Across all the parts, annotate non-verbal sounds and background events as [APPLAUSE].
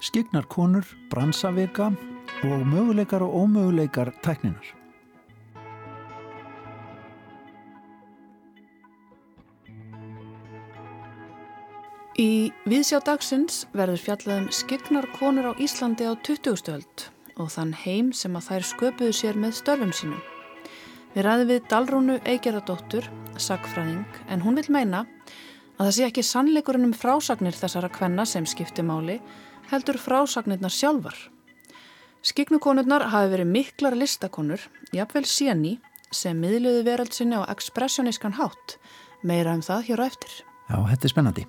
Skignar konur, bransavika og möguleikar og ómöguleikar tækninar. Í viðsjá dagsins verður fjallaðum skignar konur á Íslandi á 20. öld og þann heim sem að þær sköpuðu sér með störfum sínum. Við ræðum við Dalrúnu Eigerðardóttur, sagfræðing, en hún vil meina að það sé ekki sannleikurinn um frásagnir þessara kvenna sem skipti máli, heldur frásagnirnar sjálfar. Skignukonurnar hafi verið miklar listakonur, jafnvel síni, sem miðluðu veröld sinni á ekspressionískan hátt. Meira um það hér á eftir. Já, þetta er spennandi.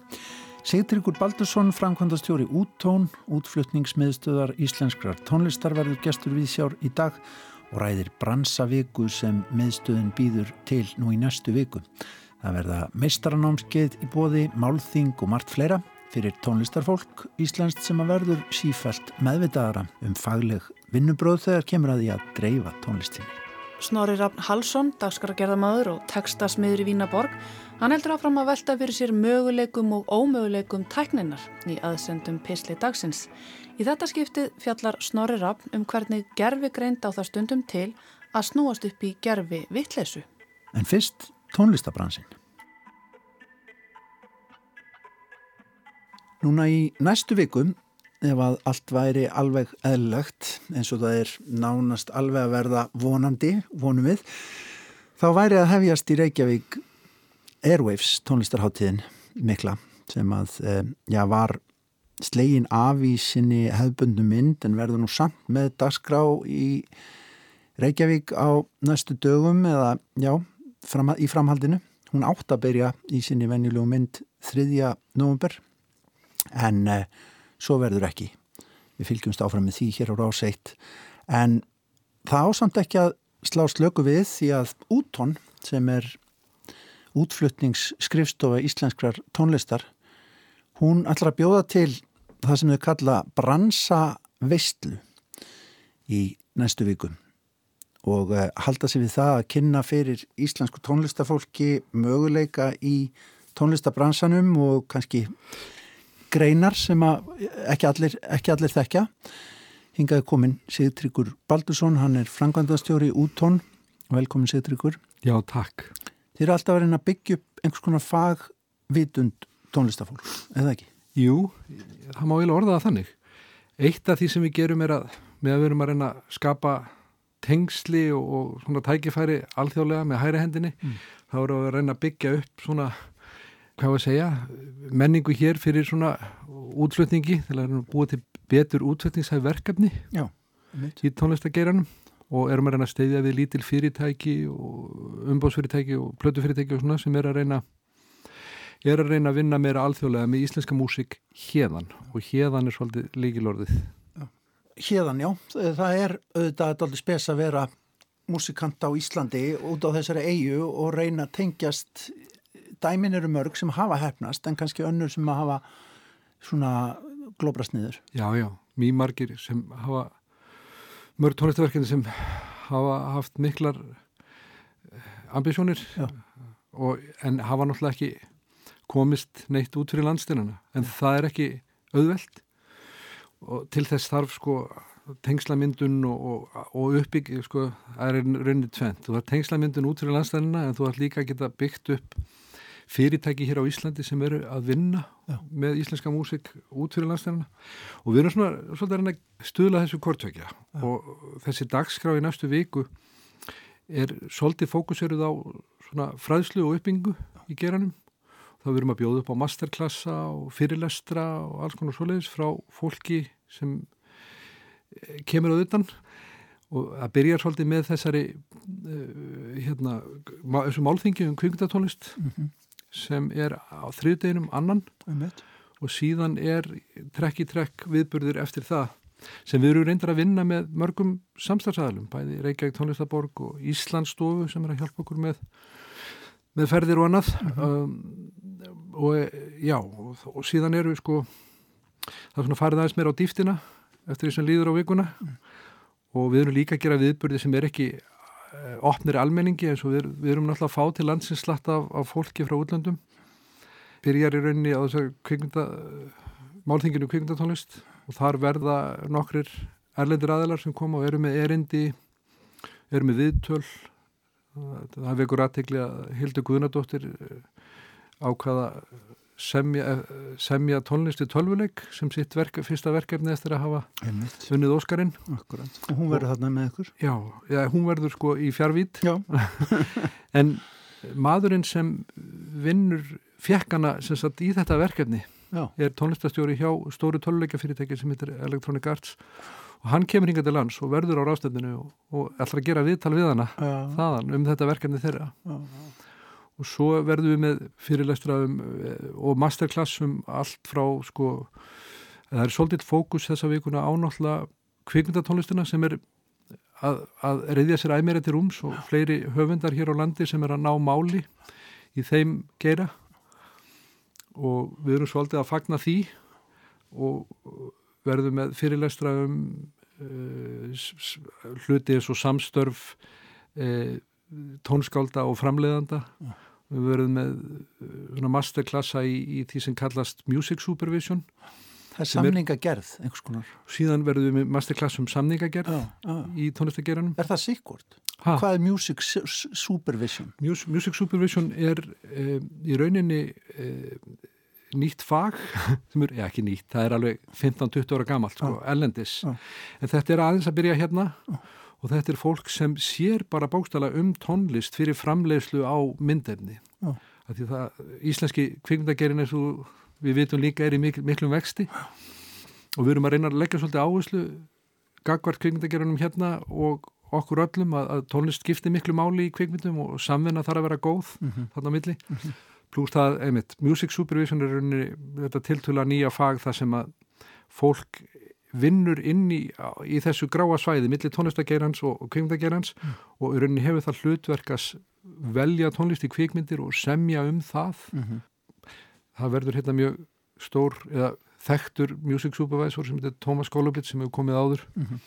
Sigtryggur Baldursson, framkvæmdastjóri úttón, útflutningsmiðstöðar íslenskrar tónlistar verður gestur við sjár í dag og ræðir bransaviku sem miðstöðin býður til nú í næstu viku. Það verða meistaranámskeið í bóði, málþing og margt fleira fyrir tónlistarfólk íslenskt sem að verður sífælt meðvitaðara um fagleg vinnubröð þegar kemur að því að dreifa tónlistinni. Snorri Rafn Halsson, dagskargerðamadur og textasmiður í Vínaborg, hann heldur áfram að velta fyrir sér möguleikum og ómöguleikum tækninar í aðsendum pisli dagsins. Í þetta skiptið fjallar Snorri Rafn um hvernig gerfi greind á það stundum til að snúast upp í gerfi vittlesu. En fyrst tónlistabransin. Núna í næstu vikum ef að allt væri alveg eðlögt eins og það er nánast alveg að verða vonandi, vonum við þá væri að hefjast í Reykjavík Airwaves tónlistarháttíðin mikla sem að eh, já, var slegin af í sinni hefðbundu mynd en verður nú samt með dagskrá í Reykjavík á næstu dögum eða já, fram, í framhaldinu hún átt að byrja í sinni venjulegu mynd 3. november en eh, svo verður ekki. Við fylgjumst áfram með því hér á ráseitt en það ásamt ekki að slá slöku við því að úttón sem er útflutningsskrifstofa íslenskrar tónlistar hún ætlar að bjóða til það sem þau kalla bransa veistlu í næstu vikum og uh, halda sig við það að kynna fyrir íslensku tónlistafólki möguleika í tónlistabransanum og kannski greinar sem ekki allir, ekki allir þekkja. Hingaði komin Sigtryggur Baldursson, hann er frangvandastjóri úttón. Velkomin Sigtryggur. Já, takk. Þið eru alltaf verið að byggja upp einhvers konar fagvitund tónlistafólk, eða ekki? Jú, það má eiginlega orða það þannig. Eitt af því sem við gerum er að að við erum að reyna að skapa tengsli og, og svona tækifæri alþjóðlega með hæri hendinni, mm. þá við að reyna að byggja upp svona hvað að segja, menningu hér fyrir svona útflutningi til að búa til betur útflutningshæf verkefni Já, í tónlistageiranum og erum að reyna að steyðja við lítil fyrirtæki og umbóðsfyrirtæki og plötufyrirtæki og svona sem er að reyna er að reyna að vinna meira alþjóðlega með íslenska músik hérðan og hérðan er svolítið líkilorðið Hérðan, já, það er auðvitað alltaf spes að vera músikant á Íslandi út á þessari eigu og reyna að tengjast dæmin eru mörg sem hafa hefnast en kannski önnur sem hafa svona glóbrast niður. Já, já, mjög margir sem hafa mörg tónlistaverkefni sem hafa haft miklar eh, ambisjónir en hafa náttúrulega ekki komist neitt út fyrir landsteinana. En það er ekki auðvelt og til þess þarf sko tengslamyndun og, og, og uppbygg sko, er raunnið tvent þú har tengslamyndun út fyrir landsteinana en þú har líka geta byggt upp fyrirtæki hér á Íslandi sem eru að vinna Já. með íslenska músik út fyrir landstæðina og við erum svona að stuðla þessu kortvekja og þessi dagskrá í næstu viku er svolítið fókuseruð á svona fræðslu og uppbyngu í geranum þá verum að bjóða upp á masterklassa og fyrirlestra og alls konar svoleiðis frá fólki sem eh, kemur á utan og það byrjar svolítið með þessari uh, hérna, þessu málþingi um kvingundatónlist mm -hmm sem er á þriðdeginum annan Einmitt. og síðan er trekk í trekk viðburðir eftir það sem við eru reyndar að vinna með mörgum samstagsæðalum, bæði Reykjavík tónlistaborg og Íslandsstofu sem er að hjálpa okkur með, með ferðir og annað uh -huh. um, og já og, og síðan eru við sko það er svona farið aðeins meira á dýftina eftir því sem líður á vikuna -huh. og við erum líka að gera viðburði sem er ekki Eh, opnir almenningi eins og við, við erum náttúrulega að fá til landsins slatt af, af fólki frá útlöndum byrjar í rauninni á þessar kvikmynda málþinginu kvikmyndatónlist og þar verða nokkrir erlendir aðilar sem koma og eru með erindi eru með viðtöl það vekur aðtegli að Hildur Guðnadóttir eh, ákvaða semja, eh, semja tónlisti tölvuleik sem sitt verk, fyrsta verkefni eftir að hafa Einmitt. unnið Óskarinn Akkurat. Og hún verður þarna með ykkur? Já, já hún verður sko í fjárvít Já. [LAUGHS] en maðurinn sem vinnur fjekkana sem satt í þetta verkefni Já. er tónlistastjóri hjá stóru töluleikafyrirtæki sem heitir Electronic Arts og hann kemur hingað til lands og verður á rástefninu og, og ætlar að gera viðtal við hana Já. þaðan um þetta verkefni þeirra Já. Og svo verðum við með fyrirlestra um, eh, og masterclass um allt frá sko það er svolítið fókus þessa vikuna ánáttúrulega kvikmyndatónlistina sem er að, að reyðja sér æmeri til rúms og fleiri höfundar hér á landi sem er að ná máli í þeim geira. Og við erum svolítið að fagna því og verðum með fyrirlestra um uh, hluti eins og samstörf uh, tónskálda og framleiðanda Ja. við verðum með uh, masterklassa í, í því sem kallast Music Supervision Það er Sem er- samninga gerð, einhvers konar. síðan verðum við með masterklass um samningagerð Já. Já. í tónlistageranum Er það sikkort? Ha. Hvað er music su- su- supervision? Music, Music Supervision er uh, í rauninni uh, nýtt fag [LAUGHS] sem er, já ekki nýtt, það er alveg 15-20 ára gamalt, sko, ellendis en þetta er aðeins að byrja hérna og þetta er fólk sem sér bara bókstala um tónlist fyrir framleiðslu á myndefni. Já. Það, íslenski kvikmyndagerin eins og við vitum líka er í mikl, miklum vexti. Og við erum að reyna að leggja svolítið áherslu gagvart kvikmyndagerinum hérna og okkur öllum að, að tónlist skipti miklu máli í kvikmyndum og samvinna þarf að vera góð þarna á milli. Pluss það, einmitt, music supervision er rauninni þetta tiltöla nýja fag þar sem að fólk vinnur inn í, í þessu gráa svæði millir tónlistageirans og, og kvikmyndageirans og í rauninni hefur það hlutverk að s- velja tónlist í kvikmyndir og semja um það Mhm. það verður hérna mjög stór eða þekktur music supervisor sem heitir Thomas Golubit sem hefur komið áður Mhm.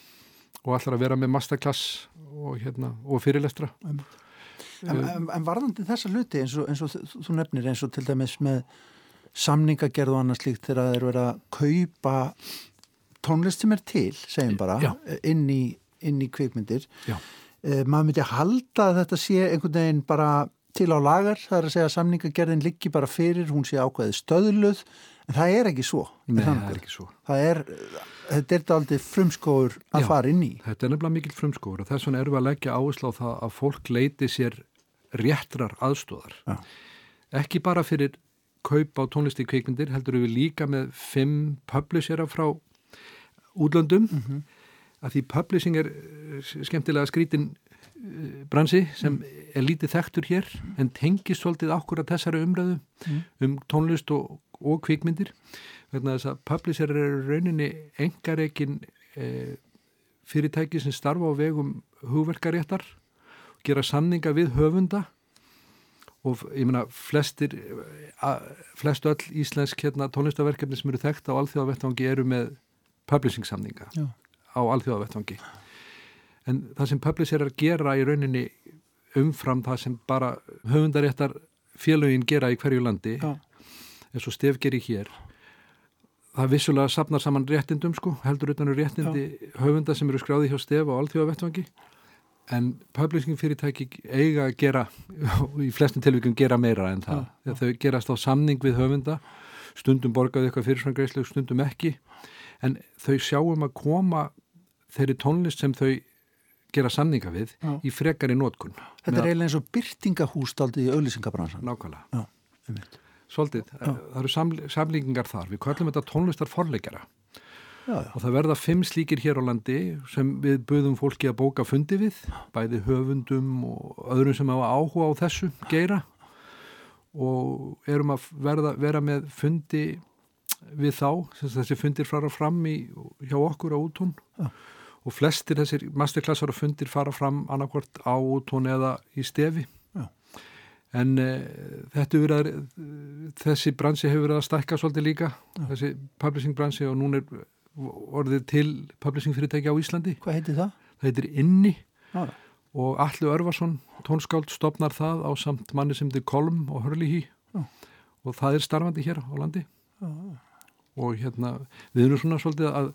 og ætlar að vera með masterclass og, hérna, og fyrirlestra En, en, en varðandi þessa hluti eins og, eins og þú nefnir eins og til dæmis með samningagerð og annað slíkt þegar það er verið að kaupa tónlist sem er til, segjum bara, Já. inn í, inn í kvikmyndir. Já. Eh, maður myndi halda að þetta sé einhvern veginn bara til á lagar, það er að segja að samningagerðin liggi bara fyrir, hún sé ákveðið stöðluð, en það er ekki svo. Nei, það er ekki svo Það er, þetta er aldrei frumskóður að Já. fara inn í. Þetta er nefnilega mikill frumskóður og þess vegna erum við að leggja áherslu á það að fólk leiti sér réttrar aðstóðar. Já. Ekki bara fyrir kaup á tónlisti kvikmyndir, heldur við líka með fimm publishera frá útlöndum Mhm. að því publishing er eh, skemmtilega skrítin eh, bransi sem er lítið þekktur hér en tengist svolítið okkur að þessari umræðu Mm. um tónlist og, og kvikmyndir vegna þess að publisher er í rauninni engareikin e, fyrirtæki sem starfa á vegum hugverkaréttar gera samninga við höfunda og ég meina flestir a, flest öll íslensk hérna, tónlistaverkefni sem eru þekkt á alþjóðavettvangi eru með publishing samninga Já. á alþjóðavettvangi. En það sem publisher er að gera í rauninni umfram það sem bara höfundaréttar félögin gera í hverju landi Já. eins og stef gerir hér það vissulega sapnar saman réttindum sko, heldur utan um réttindi höfunda sem eru skráði hjá stef á alþjóðavettvangi. En publishing fyrirtæki eiga að gera í flestum tilvíkum gera meira en það. Já, þau gerast á samning við höfunda stundum borgaði eitthvað fyrirsvangreislu stundum ekki en þau sjáum að koma þeirri tónlist sem þau gera samninga við Já. í frekari nótkun Þetta er eiginlega eins og byrtingahúst aldrei í auðlýsingabransan. nákvæmlega Já, einmitt. Svolítið, það eru saml- samlíkingar þar. Við kallum þetta tónlistar forleikara Já, já. og það verða fimm slíkir hér á landi sem við buðum fólki að bóka fundi við, bæði höfundum og öðrum sem hafa áhuga á þessu geira og erum að verða, vera með fundi við þá, þessi fundir fara fram í, hjá okkur á útún Já. og flestir þessir masterklassar og fundir fara fram annarkvort á útún eða í stefi Já. en e, þetta verið að, þessi bransi hefur verið að stækka svolítið líka, þessi publishing bransi og núna er orðið til publishing fyrirtæki á Íslandi Hvað heitir það? það heitir Inni og Allu Örvarsson, tónskáld, stopnar það á samt manni sem þið Kolm og Hörlihi Já. og það er starfandi hér á landi. Og hérna við erum svona svolítið að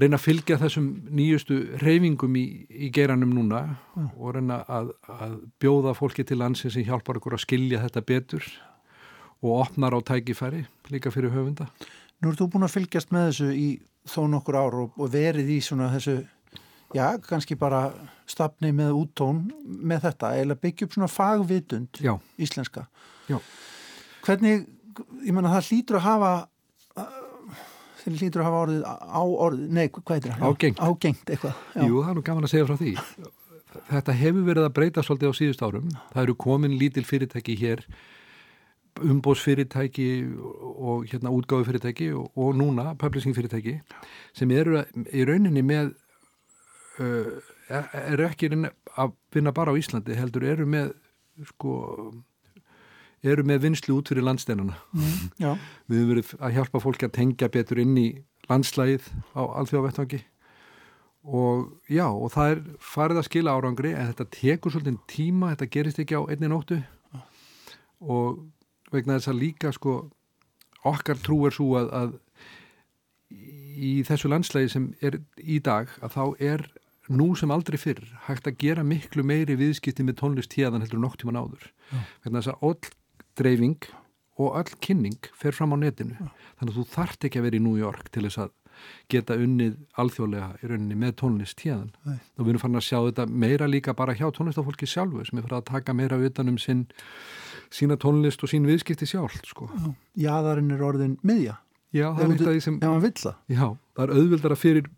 reyna að fylgja þessum nýjustu reyfingum í, í geranum núna Já. og reyna að, að bjóða fólki til landsin sem hjálpar okkur að skilja þetta betur og opnar á tækifæri líka fyrir höfunda. Nú ert þú búin að fylgjast með þessu í þó nokkur ár og, og verið í svona þessu, já, kannski bara stafni með úttón með þetta, eða byggja upp svona fagvitund já. íslenska. Já. Hvernig, ég menna það hlýtur að hafa þeir lítur að hafa orðið á orðið, nei, hvað er það? Ágengt. Ágengt eitthvað. Já. Jú, það er nú gaman að segja frá því. Þetta hefur verið að breyta svolítið á síðust árum. Það eru komin lítil fyrirtæki hér, umbósfyrirtæki og hérna útgáðu fyrirtæki og, og núna publishing fyrirtæki sem eru í rauninni með, uh, eru ekki að vinna bara á Íslandi, heldur eru með, sko, eru með vinslu út fyrir landsteinana. Mm, [LAUGHS] við höfum verið að hjálpa fólki að tengja betur inn í landslægið á alþjóðavettvangi og já, og það er farið að skila árangri en þetta tekur svolítið tíma, þetta gerist ekki á einni nóttu og vegna þess að líka sko okkar trú er svo að, að í þessu landslægi sem er í dag að þá er nú sem aldrei fyrr hægt að gera miklu meiri viðskipti með tónlist tíðan heldur nokktíman áður Já. vegna þess að all dreifing og öll kynning fer fram á netinu. Ja. þannig að þú þart ekki að vera í New York til þess að geta unnið alþjóðlega í rauninni með tónlist tíðan Nei. og við erum farin að sjá þetta meira líka bara hjá tónlistafólki sjálfu sem er farin að taka meira utanum sinn, sína tónlist og sín viðskipti sjálf sko. Jáðarinn er orðin miðja. Já, það er eitt af því sem Já, það er auðvildara fyrir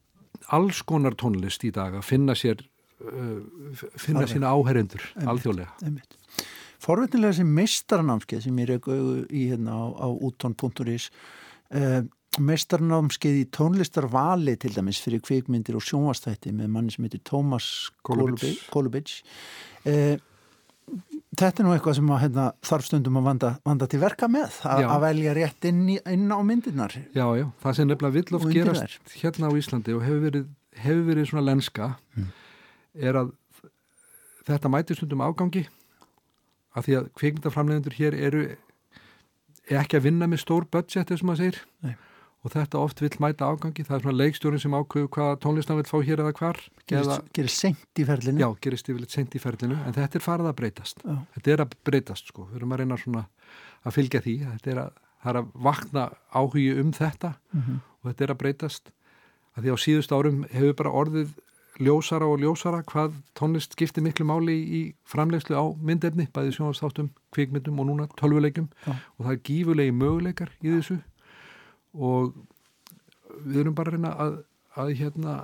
alls konar tónlist í dag að finna sér uh, finna sína áherendur alþjóðlega. Einmitt forvetnilega þessi meistarnámskeið sem ég reyku í hérna á, á úttón.is uh, eh, meistarnámskeið í tónlistarvali til dæmis fyrir kvikmyndir og sjónvastætti með manni sem heitir Tómas Kolubitsch uh, Þetta er nú eitthvað sem að, hérna, þarf stundum að vanda, vanda til verka með að, að velja rétt inn, í, inn á myndirnar. Já, já, það sem nefnilega vill oft gerast hérna á Íslandi og hefur verið, hefur verið svona lenska mm. er að þetta mæti stundum ágangi að því að kvikmyndaframlegendur hér eru ekki að vinna með stór budget eins og maður segir. Nei. og þetta oft vil mæta ágangi, það er svona leikstjórin sem ákveðu hvað tónlistan vil fá hér eða hvar. Gerir sent í ferlinu. Já, gerir stífilegt sent í ferlinu, en þetta er farið að breytast. Já. þetta er að breytast sko. Við erum að reyna svona að fylgja því. Þetta er að, er að vakna áhugi um þetta. Mm -hmm. og þetta er að breytast. Að því á síðust árum hefur bara orðið ljósara og ljósara hvað tónlist skiptir miklu máli í framlegslu á myndefni, bæði sjónastáttum, kvikmyndum og núna tölvuleikum ja. og það er gífulegi möguleikar í þessu og við erum bara að reyna að, að hérna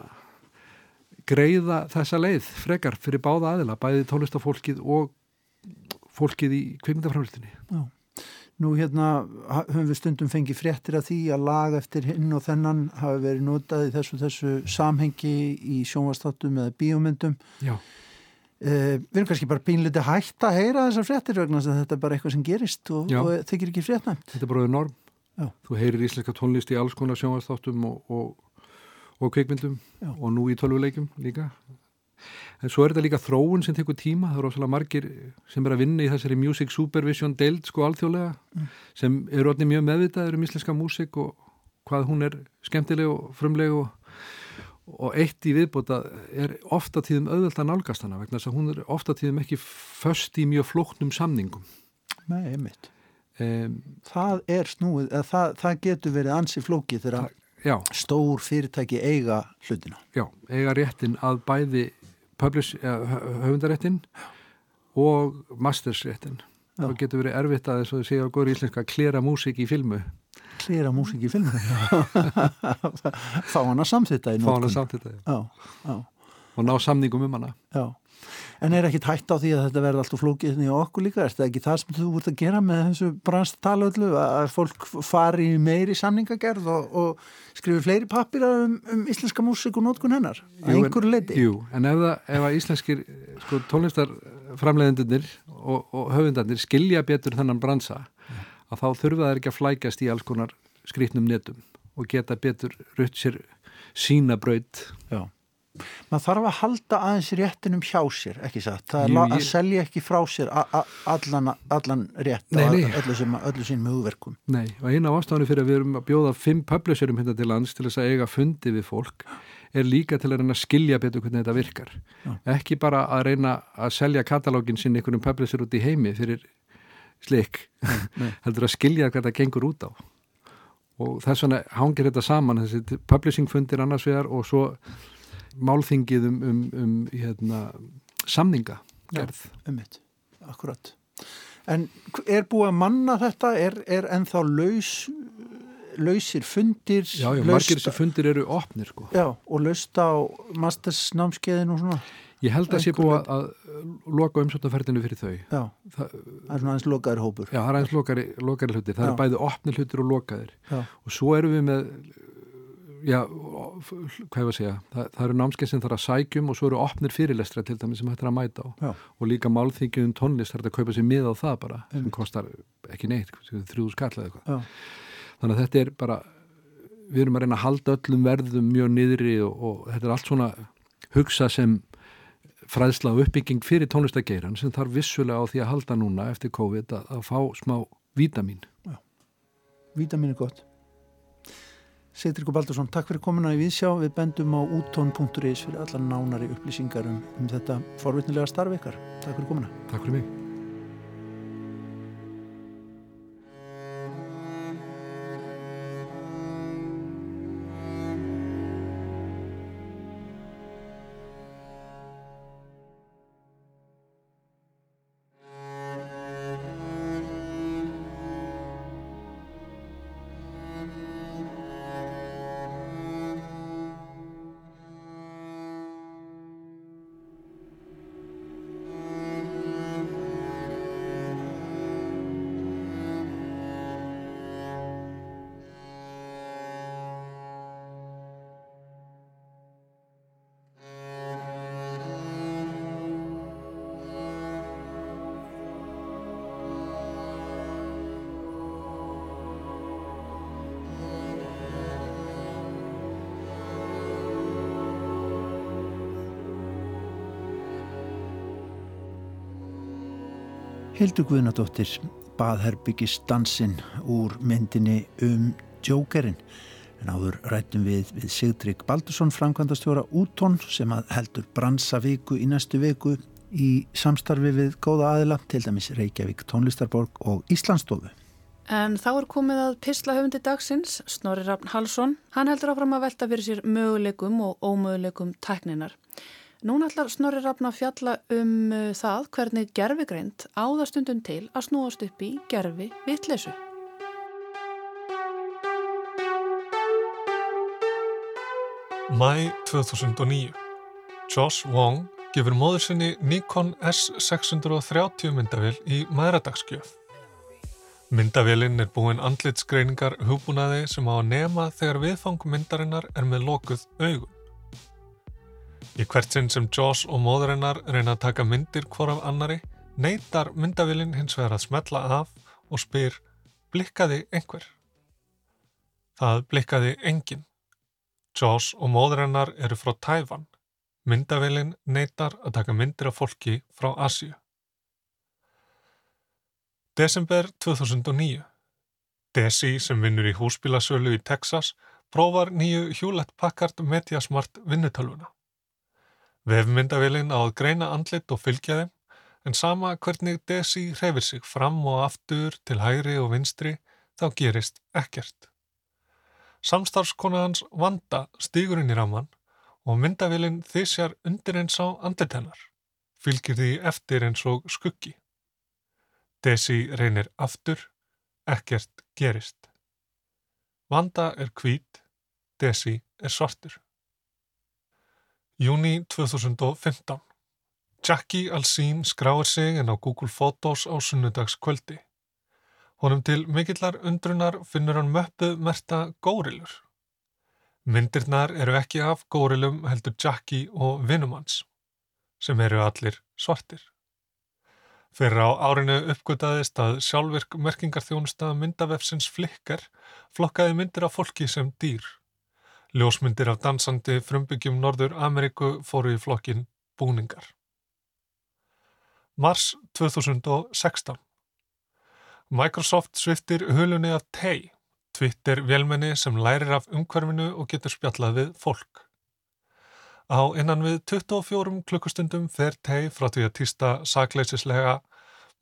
greiða þessa leið frekar fyrir báða aðila, bæði tónlistafólkið og fólkið í kvikmyndaframlegstunni. Já. Nú hérna höfum við stundum fengið fréttir af því að lag eftir hinn og þennan hafi verið notað í þessu, þessu samhengi í sjónvastattum eða bíomundum. Já. Eh, við erum kannski bara pínliti hægt að heyra þessar fréttir vegna þess að þetta er bara eitthvað sem gerist og, og þykir ekki fréttnæmt. Þetta er bara norm. Já. Þú heyrir íslenska tónlist í alls konar sjónvastáttum og, og, og kveikmyndum Já. og nú í tölvuleikum líka en svo er þetta líka þróun sem tekur tíma það eru ósala margir sem er að vinna í þessari Music Supervision deild sko alþjóðlega mm. sem eru allir mjög meðvitaður um íslenska músik og hvað hún er skemmtileg og frumleg og, og eitt í viðbóta er ofta tíðum auðvöld að nálgast hana vegna þess að hún er ofta tíðum ekki först í mjög flóknum samningum Nei, einmitt um, Það er snúið, það, það getur verið ansi flókið þegar Já. stór fyrirtæki eiga hlutina. Já, eiga réttin að bæði publish, höfundaréttin og mastersréttin þá getur verið erfitt að þess að segja á góður íslenska klera músik í filmu. Klera músik í filmu? [LAUGHS] Fá hann að samþitta fá hann að samþitta og ná samningum um hana. Já En er ekki tætt á því að þetta verði alltaf flókið í okkur líka? Er þetta ekki það sem þú vart að gera með þessu brannstala öllu? Að fólk fari meiri samningagerð og, og skrifi fleiri pappir um, um íslenska músik og nótkun hennar? Að einhverju leiti? Jú, en ef, það, ef að íslenskir sko, tónlistarframleðendunir og, og höfundarnir skilja betur þennan bransa, að þá þurfa það ekki að flækast í alls konar skrítnum netum og geta betur rutt sér sína braut. Já maður þarf að halda aðeins réttinum hjá sér, ekki satt það er Jú, að ég- selja ekki frá sér allan, allan rétt Nei, nei. öllu, sem, öllu sínum hugverkum Nei, og eina af ástafanir fyrir að við erum að bjóða fimm publisherum hérna til lands til þess að eiga fundi við fólk er líka til að reyna að skilja betur hvernig þetta virkar. Já. Ekki bara að reyna að selja katalógin sinn einhvernum publisher út í heimi fyrir slik, [LAUGHS] heldur að skilja hvað það gengur út á. Og þess vegna hangir þetta saman, þessi publishing fundir annars vegar og svo málþingið um, um, um hérna, samninga gerð. ummitt, akkurat en er búið að manna þetta er, er ennþá laus lausir fundir Já, já, margir þessi fundir eru opnir sko. já, og laust á mastersnámskeiðin og svona Ég held að sé búið að, að loka umsóttaferðinu fyrir þau. já, Það, það er svona aðeins lokaður hópur Já, það er aðeins lokari hlutir. Það Já. er bæði opnir hlutir og lokaðir. já, Og svo erum við með, já, hvað ég var að segja, það, það eru námskeið sem þarf að sækjum og svo eru opnir fyrirlestra til dæmis sem hættir að mæta á. Já. Og líka málþingjum tónlist þarf þetta að kaupa sér mið á það bara, sem kostar ekki neitt, þrjúðu skall eða eitthvað. Þannig að þetta er bara, við erum að reyna að halda öllum verðum mjög niðri og, og þetta er allt svona hugsa sem fræðsla og uppbygging fyrir tónlistageiran sem þarf vissulega á því að halda núna eftir COVID að, að fá smá vítamín. vítamin er gott Seitrikur Baldursson, takk fyrir komuna í Víðsjá við bendum á úttón.is fyrir allar nánari upplýsingar um, um þetta forvitnilega starf ykkar. Takk fyrir komuna Takk fyrir mig. Hildur Guðnadóttir baðherbyggis dansinn úr myndinni um Jokerinn en áður rættum við við Sigdrik Baldursson framkvæmdastjóra Útón sem að heldur bransa viku í næstu viku í samstarfi við góða aðila til dæmis Reykjavík tónlistarborg og Íslandsstofu. En þá er komið að pislahöfundi dagsins, Snorri Rafn Halsson. Hann heldur áfram að velta fyrir sér möguleikum og ómöguleikum tækninar. Núna ætlar Snorri Rafn að fjalla um uh, það hvernig gerfigreind áða stundum til að snúast upp í gerfi vitleysu. Mæ 2009. Josh Wong gefur móður sinni Nikon S630 myndavél í maðuradagsgjöf. Myndavélinn er búin andlitsgreiningar hugbúnaði sem á að nema þegar viðfang myndarinnar er með lokuð augun. Í hvert sinn sem Josh og móðurinnar reyna að taka myndir hvor af annari, neytar myndavélinn hins vegar að smetla af og spyr blikkaði einhver. Það blikkaði enginn. Josh og móður hennar eru frá Tæfan. Myndavélinn neytar að taka myndir af fólki frá Asíu. Desember 2009. Desi sem vinnur í húsbílasölu í Texas prófar nýju Hewlett Packard Mediasmart vinnutölvuna. Vefmyndavélinn á að greina andlit og fylgja þeim en sama hvernig Desi hreyfir sig fram og aftur til hægri og vinstri þá gerist ekkert. Samstarfskona hans Vanda stígur inn í raman og myndavélinn þysjar undir eins á andlit hennar, fylgir því eftir eins og skuggi. Desi reynir aftur, ekkert gerist. Vanda er hvít, Desi er svartur. Júni 2015 Jackie Alsín skráir sig en á Google Photos á sunnudagskvöldi. Honum til mikillar undrunar finnur hann möppu merta górilur. Myndirnar eru ekki af górilum heldur Jackie og Vinumans, sem eru allir svartir. Fyrir á árinu uppgötaðist að sjálfvirk merkingarþjónusta myndavefsins flikkar flokkaði myndir af fólki sem dýr. Ljósmyndir af dansandi frumbyggjum Norður Ameríku fóru í flokkin búningar. Mars 2016 Microsoft sviftir hulunni af TEI, Twitter velmenni sem lærir af umhverfinu og getur spjallað við fólk. Á innan við 24 klukkustundum fer TEI frá því að týsta sakleisislega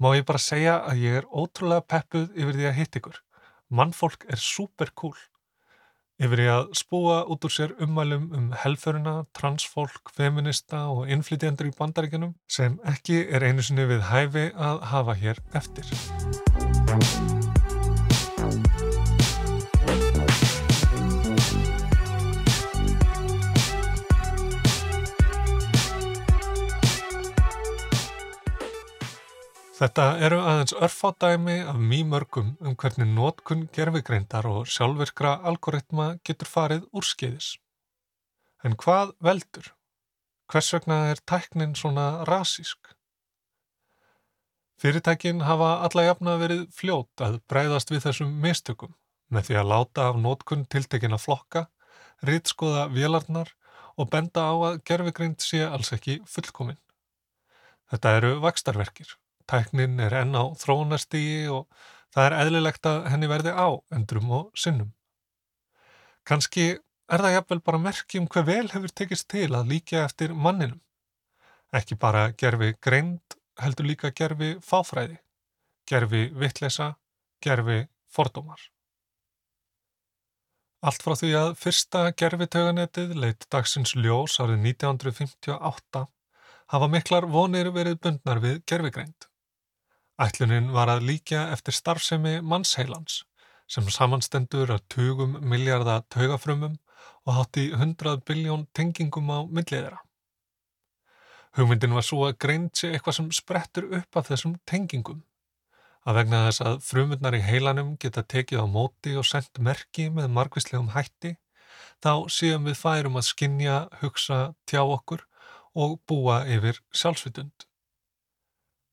má ég bara segja að ég er ótrúlega peppuð yfir því að hitt ykkur. Mannfólk er super cool yfir í að spúa út úr sér ummælum um helfurina, transfólk, feminista og innflytjendur í bandaríkinum sem ekki er einu sinni við hæfi að hafa hér eftir. Þetta eru aðeins örfádæmi af mýmörgum um hvernig nótkunn gerfigreindar og sjálfvirkra algoritma getur farið úrskeiðis. En hvað veldur? Hvers vegna er tæknin svona rasísk? Fyrirtækin hafa alla jafna verið fljót að breyðast við þessum mistökum með því að láta af nótkunn tiltekina flokka, rýtskoða vélarnar og benda á að gerfigreind sé alls ekki fullkominn. Þetta eru vakstarverkir Tæknin er enn á þróunarstígi og það er eðlilegt að henni verði á endrum og sinnum. Kanski er það jafnvel bara merkjum hver vel hefur tekist til að líka eftir manninum. Ekki bara gerfi greind, heldur líka gerfi fáfræði, gerfi vittlesa, gerfi fordómar. Allt frá því að fyrsta gerfitauganetið leitt dagsins ljós árið 1958 hafa miklar vonir verið bundnar við gerfigreind. Ætlunin var að líka eftir starfsemi mannsheilans sem samanstendur af 20 miljardar taugafrumum og hátti 100 biljón tengingum á milliðra. Hugmyndin var svo að greint sé eitthvað sem sprettur upp af þessum tengingum. Að vegna þess að frumundnar í heilanum geta tekið á móti og sendt merki með margvíslegum hætti, þá séum við færum að skinja, hugsa, tjá okkur og búa yfir sjálfsvitund.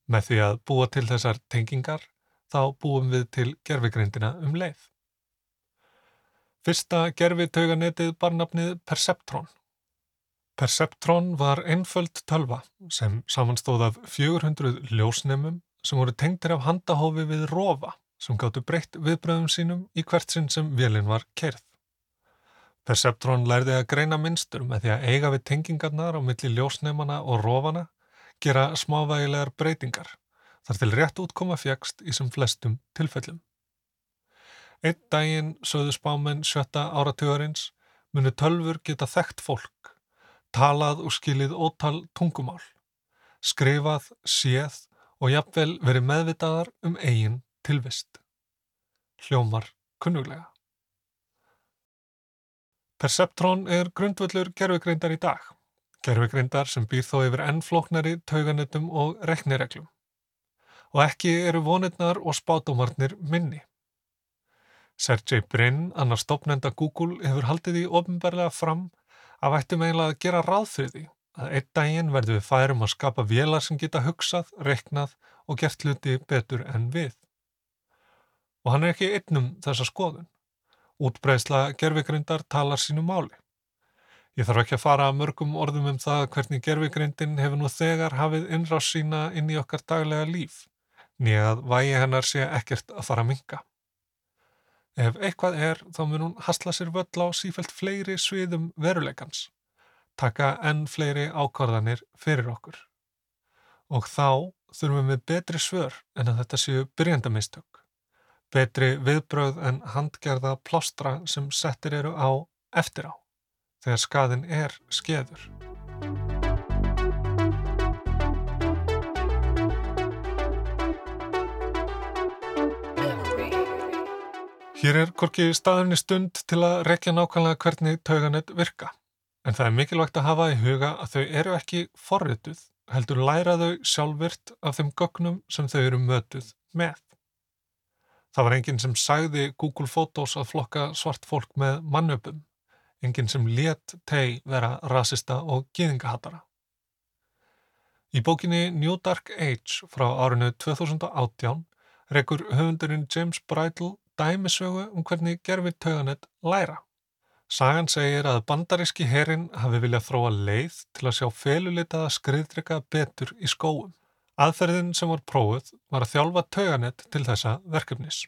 Með því að búa til þessar tengingar þá búum við til gerfigreindina um leið. Fyrsta gerfitauganetið bar nafnið Perceptron. Perceptron var einföld tölva sem samanstóð af 400 ljósnemum sem voru tengtir af handahófi við rofa sem gáttu breytt viðbröðum sínum í hvert sinn sem vélinn var kerð. Perceptron lærði að greina minnstur með því að eiga við tengingarnar á milli ljósnemana og rofana gera smávægilegar breytingar þar til rétt útkoma fjækst í sem flestum tilfellum. Einn daginn sögðu spámen sjötta áratugurins muni tölfur geta þekkt fólk, talað og skilið ótal tungumál, skrifað, séð og jafnvel verið meðvitaðar um eigin tilvist. Hljómar kunnuglega. Perceptron er grundvöldur gerfugreindar í dag gerfugreindar sem býr þó yfir ennflóknari tauganetum og reknireglum. Og ekki eru vonirnar og spátumarnir minni. Sergey Brin, annar stopnenda Google, hefur haldið í ofnbarlega fram að vættum eiginlega að gera ráð fyrir því að einn daginn verður við færum að skapa vélar sem geta hugsað, reknað og gert hluti betur en við. Og hann er ekki einnum þessa skoðun. Útbreysla gerfugreindar talar sínu máli. Ég þarf ekki að fara að mörgum orðum um það hvernig gerfigreindin hefur nú þegar hafið innráð sína inn í okkar daglega líf, nýja að vægi hennar sé ekkert að fara að minga. Ef eitthvað er þá mun hún hasla sér völl á sífælt fleiri sviðum veruleikans, taka enn fleiri ákvarðanir fyrir okkur. Og þá þurfum við betri svör en að þetta séu byrjandamistök, betri viðbröð en handgerða plástra sem settir eru á eftir á þegar skaðin er skeður. Hér er korki staðurni stund til að rekja nákvæmlega hvernig tauganett virka, en það er mikilvægt að hafa í huga að þau eru ekki forrituð, heldur læra þau sjálfvirt af þeim gögnum sem þau eru mötuð með. Það var enginn sem sagði Google Photos að flokka svart fólk með mannöpum enginn sem let teg vera rasista og gýðingahattara. Í bókinni New Dark Age frá árinu 2018 rekur höfundurinn James Bridle dæmisögu um hvernig gerfir tauganett læra, Sagan segir að bandaríski herin hafi viljað þróa leið til að sjá felulitaða skriðdrykka betur í skóum. Aðferðin sem var prófuð var að þjálfa tauganett til þessa verkefnis.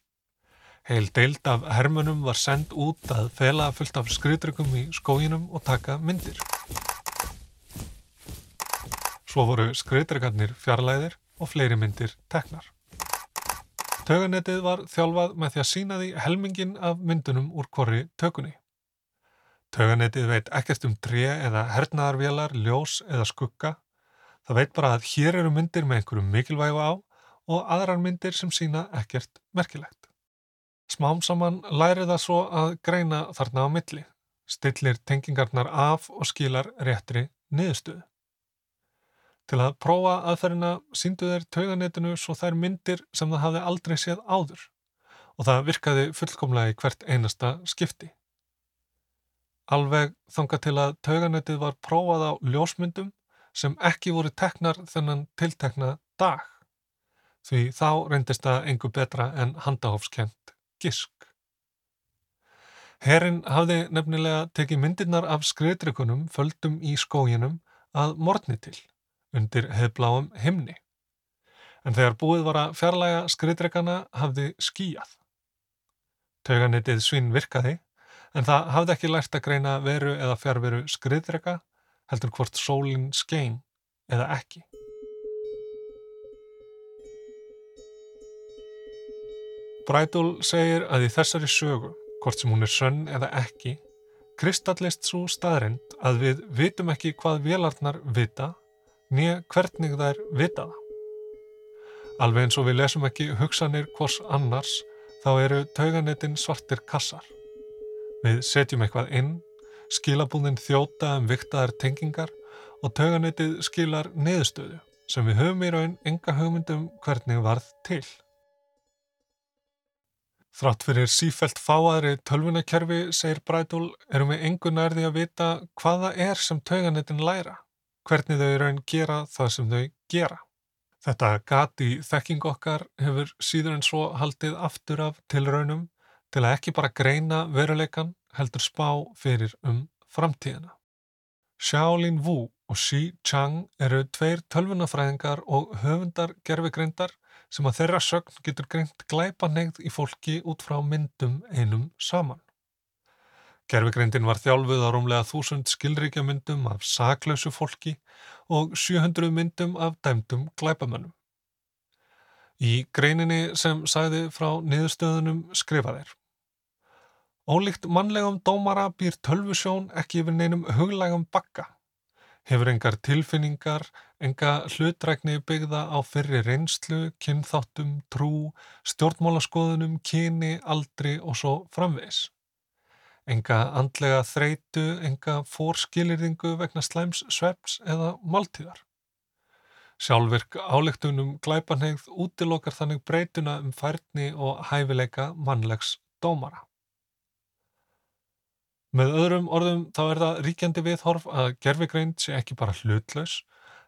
Heil deild af hermunum var sendt út að fela fullt af skriðdrykkum í skóginum og taka myndir. Svo voru skriðdrykkarnir fjarlæðir og fleiri myndir teknar. Tauganettið var þjálfað með því að sína því helmingin af myndunum úr korri tökunni. Tauganetið veit ekkert um tre eða hernaðarvélar, ljós eða skugga. Það veit bara að hér eru myndir með einhverju mikilvægu á og aðrar myndir sem sína ekkert merkilegt. Smám saman læri það svo að greina þarna á milli, stillir tengingarnar af og skilar réttri niðurstöðu. Til að prófa aðferðina síndu þeir tauganetinu svo þær myndir sem það hafði aldrei séð áður og það virkaði fullkomlega í hvert einasta skipti. Alveg þanga til að tauganötið var prófað á ljósmyndum sem ekki voru teknar þennan tiltekna dag. Því þá reyndist það engu betra en handahófskent gisk. Herrin hafði nefnilega tekið myndirnar af skriðdrykunum földum í skóginum að morni til, undir hefbláum himni. En þegar búið var að fjarlæga skriðdrykana hafði skíjað. Tauganetið svinn virkaði en það hafði ekki lært að greina veru eða fjárveru skriðdrega heldur hvort sólinn skein eða ekki. Brædól segir að í þessari sögu, hvort sem hún er sönn eða ekki, kristallist svo staðrind að við vitum ekki hvað vélarnar vita, nýja hvernig þær vita það. Alveg eins og við lesum ekki hugsanir hvors annars, þá eru tauganettin svartir kassar. Við setjum eitthvað inn, skilabúðin þjóta um viktaðar tengingar og tauganetið skilar neðstöðu sem við höfum í raun enga hugmyndum hvernig varð til. Þrátt fyrir sífælt fáaðri tölvunakerfi, segir Brædól, erum við engu nærði að vita hvaða er sem tauganetin læra, hvernig þau raun gera það sem þau gera. Þetta gati þekking okkar hefur síður en svo haldið aftur af tilraunum til að ekki bara greina veruleikan heldur spá fyrir um framtíðina. Xiaolin Wu og Xi Chang eru tveir tölvunafræðingar og höfundar gerfigreindar sem að þeirra sögn getur greint glæpanegð í fólki út frá myndum einum saman. Gerfigreindin var þjálfuð á rúmlega þúsund skilríkja myndum af saklausu fólki og 700 myndum af dæmdum glæpamönnum. Í greininni sem sæði frá niðurstöðunum skrifa þeir. Ólíkt mannlegum dómara býr tölvusjón ekki yfir neinum huglægum bakka. Hefur engar tilfinningar, enga hlutrækni byggða á fyrri reynslu, kynþáttum, trú, stjórnmálaskoðunum, kyni, aldri og svo framvegs. Enga andlega þreitu, enga fórskilirðingu vegna slæms, sveps eða máltíðar. Sjálfvirk álíktunum glæpanhegð útilokar þannig breytuna um færni og hæfileika mannlegs dómara. Með öðrum orðum þá er það ríkjandi viðhorf að gerfigreind sé ekki bara hlutlaus,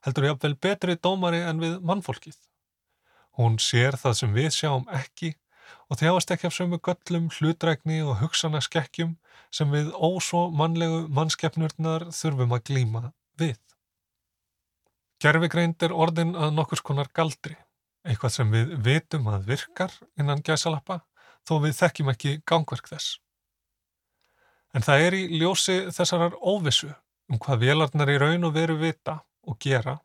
heldur jáfnvel betri dómari en við mannfólkið. Hún sér það sem við sjáum ekki og þjáast ekki af sömu göllum, hlutrækni og hugsana skekkjum sem við ósó mannlegu mannskeppnurnar þurfum að glýma við. Gerfigreind er orðin að nokkurs konar galdri, eitthvað sem við vitum að virkar innan gæsalappa þó við þekkjum ekki gangverk þess. En það er í ljósi þessarar óvissu um hvað vélarnar í raun og veru vita og gera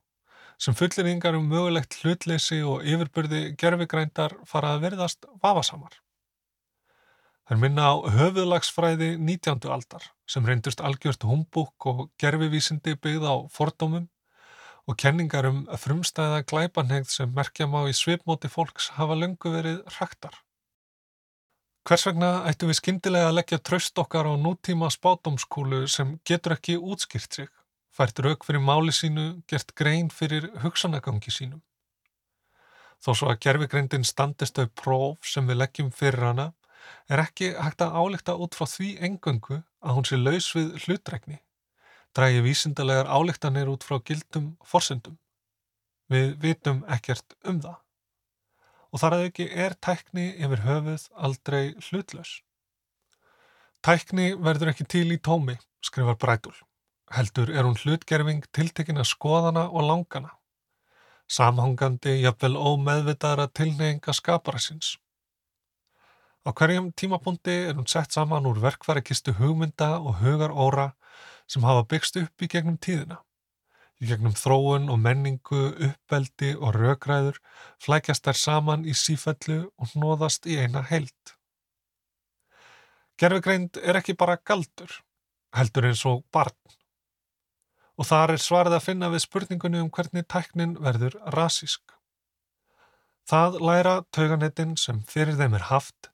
sem fulleringar um mögulegt hlutleysi og yfirbyrði gerfigrændar fara að verðast vafasamar. Það er minna á höfuðlagsfræði 19. aldar sem reyndust algjört humbúk og gerfivísindi byggð á fordómum og kenningar um frumstæða glæpanhegð sem merkja má í svipmóti fólks hafa löngu verið hraktar. Hvers vegna ættum við skindilega að leggja tröst okkar á nútíma spátumskúlu sem getur ekki útskýrt sig, fært rauk fyrir máli sínu, gert grein fyrir hugsanagangi sínum. Þó svo að gerfigreindin standist au próf sem við leggjum fyrir hana, er ekki hægt að álíkta út frá því engöngu að hún sé laus við hlutrækni, drægi vísindalegar álíktanir út frá gildum forsendum. Við vitum ekkert um það og þar að ekki er tækni yfir höfuð aldrei hlutlaus. Tækni verður ekki til í tómi, skrifar Brætul. Heldur er hún hlutgerfing tiltekina skoðana og langana. Samhangandi, jafnvel ómeðvitaðra tilneyinga skapara síns. Á hverjum tímapunkti er hún sett saman úr verkværikistu hugmynda og hugar óra sem hafa byggst upp í gegnum tíðina. Í gegnum þróun og menningu, uppbeldi og rökræður flækjast þær saman í sífellu og nóðast í eina heilt. Gerfegreind er ekki bara galdur, heldur eins og barn. Og þar er svarið að finna við spurningunni um hvernig tæknin verður rasísk. Það læra tauganettin sem fyrir þeim er haft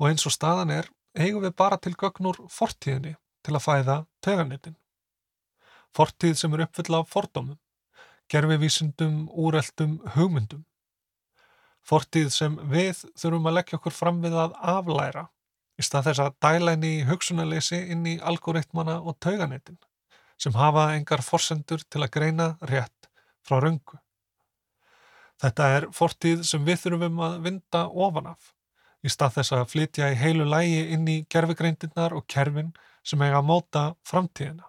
og eins og staðan er eigum við bara til gögnur fortíðinni til að fæða tauganettin. Fortíð sem er uppfull af fordómum, gerfivísundum, úreldum, hugmyndum. Fortíð sem við þurfum að leggja okkur fram við að aflæra í stað þess að dæla inn í hugsunarleysi inn í algoritmana og tauganettin sem hafa engar forsendur til að greina rétt frá röngu. Þetta er fortíð sem við þurfum að vinda ofan af í stað þess að flytja í heilu lægi inn í gerfigreindinnar og kerfin sem eiga að móta framtíðina.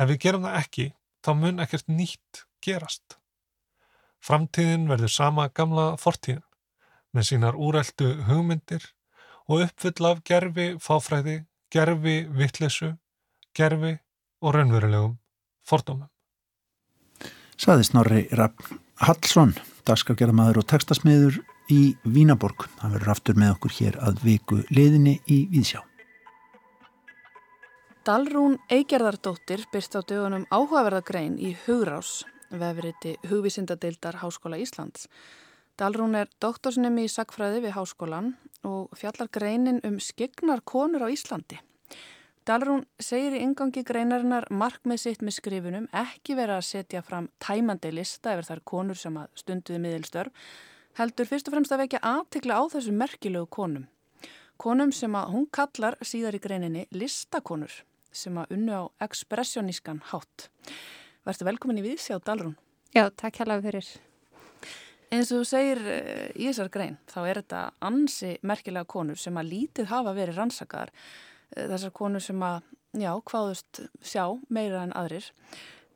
Ef við gerum það ekki, þá mun ekkert nýtt gerast. Framtíðin verður sama gamla fortíðin með sínar úreldu hugmyndir og uppfull af gerfi fáfræði, gerfi vittlesu, gerfi og raunverulegum fordómum. Saði Snorri Rapp Hallsson, dagskargerðamæður og textasmiður í Vínaborg. Það verður aftur með okkur hér að viku liðinni í Víðsjá. Dalrún Eigerðardóttir byrst á dögunum áhugaverðagrein í Hugrás, vefriti Hugvísindadeildar Háskóla Íslands. Dalrún er doktorsnemi í sagfræði við háskólan og fjallar greinin um skegnar konur á Íslandi. Dalrún segir í ingangi greinarinnar markmið sitt með skrifunum ekki vera að setja fram tæmandi lista yfir þar konur sem að stunduði miðilstörf, heldur fyrst og fremst að vekja aðtikla á þessu merkilegu konum. Konum sem að hún kallar síðar í greininni listakonur sem að unnu á ekspressjónískan hátt. Verður velkomin í viðsjá Dalrún. Já, takk hjálpa fyrir. Eins og þú segir eh, í þessar grein, þá er þetta ansi merkilega konur sem að lítið hafa verið rannsakaðar. Eh, þessar konur sem að, já, hvaðust sjá meira en aðrir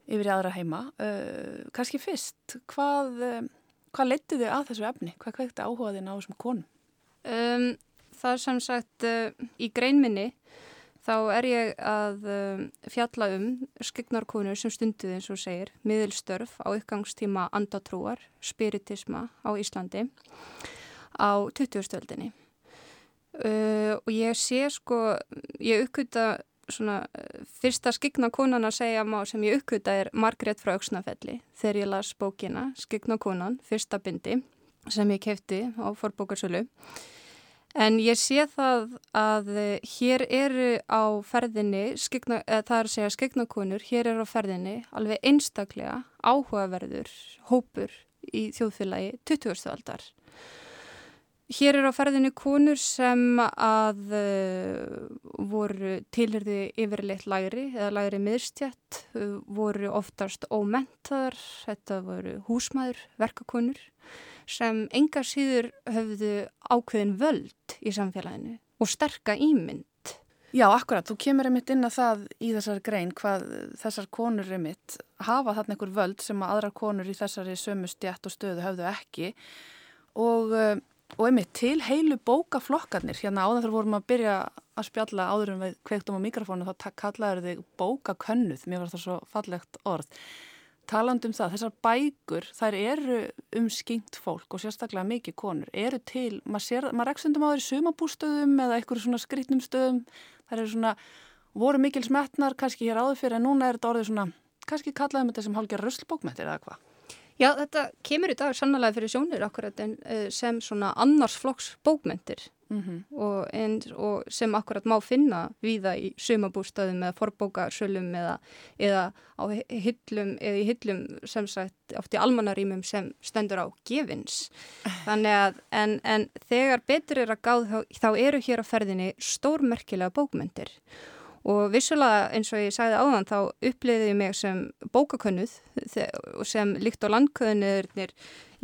yfir í aðra heima. Uh, Kanski fyrst, hvað, hvað leytið þið að þessu efni? Hvað kveikti áhugaðin á þessum konum? Um, það er sem sagt uh, í greinminni þá er ég að um, fjalla um skegnarkonur sem stunduði eins og segir miðilstörf á uppgangstíma andatrúar, spiritisma á Íslandi á 20-stöldinni uh, og ég sé sko, ég uppkvita svona fyrsta skegnakonan að segja má sem ég uppkvita er Margrét frá Öksnafelli þegar ég las bókina Skegnakonan, fyrsta bindi sem ég kefti á forbókarsölu En ég sé það að eh, hér eru á ferðinni, skikna, það er að segja skegnakonur, hér eru á ferðinni alveg einstaklega áhugaverður hópur í þjóðfélagi 20. aldar. Hér eru á ferðinni konur sem að uh, voru tilhyrði yfirleitt læri eða læri miðstjætt, uh, voru oftast ómentaðar, þetta voru húsmaður, verkakonur sem enga síður höfðu ákveðin völd í samfélaginu og sterka ímynd. Já, akkurat. Þú kemur einmitt inn að það í þessar grein hvað þessar konur einmitt hafa þarna einhver völd sem að aðra konur í þessari sömu stjætt og stöðu höfðu ekki og, eh, og einmitt til heilu bókaflokkarnir. Hérna áður þar vorum að byrja að spjalla áður um við kveiktum á mikrofónu þá kallaður þig bókakönnuð. Mér var það svo fallegt orð taland um það, þessar bækur þær eru um skingt fólk og sérstaklega mikið konur, eru til maður, maður reksundum á þeirri sumabústöðum eða einhverju svona skrítnum stöðum þær eru svona, voru mikil smetnar kannski hér áður fyrir en núna er þetta orðið svona kannski kallaðum þetta sem hálfgerð rösslbókmettir eða hvað Já, þetta kemur í dag sannlega fyrir sjónir akkurat en uh, sem svona annarsflokks bókmentir mm -hmm. og, en, og sem akkurat má finna viða í sumabústöðum eða forbókarsölum eða, eða á hillum eða í hillum sem sagt oft í almanarímum sem stendur á gefins. [LAUGHS] Þannig að en, en þegar betur er að gáð þá, þá eru hér á ferðinni stórmerkilega bókmentir Og vissulega eins og ég sagði áðan þá uppliðið ég mig sem bókakönnuð sem líkt á landkönnuðurnir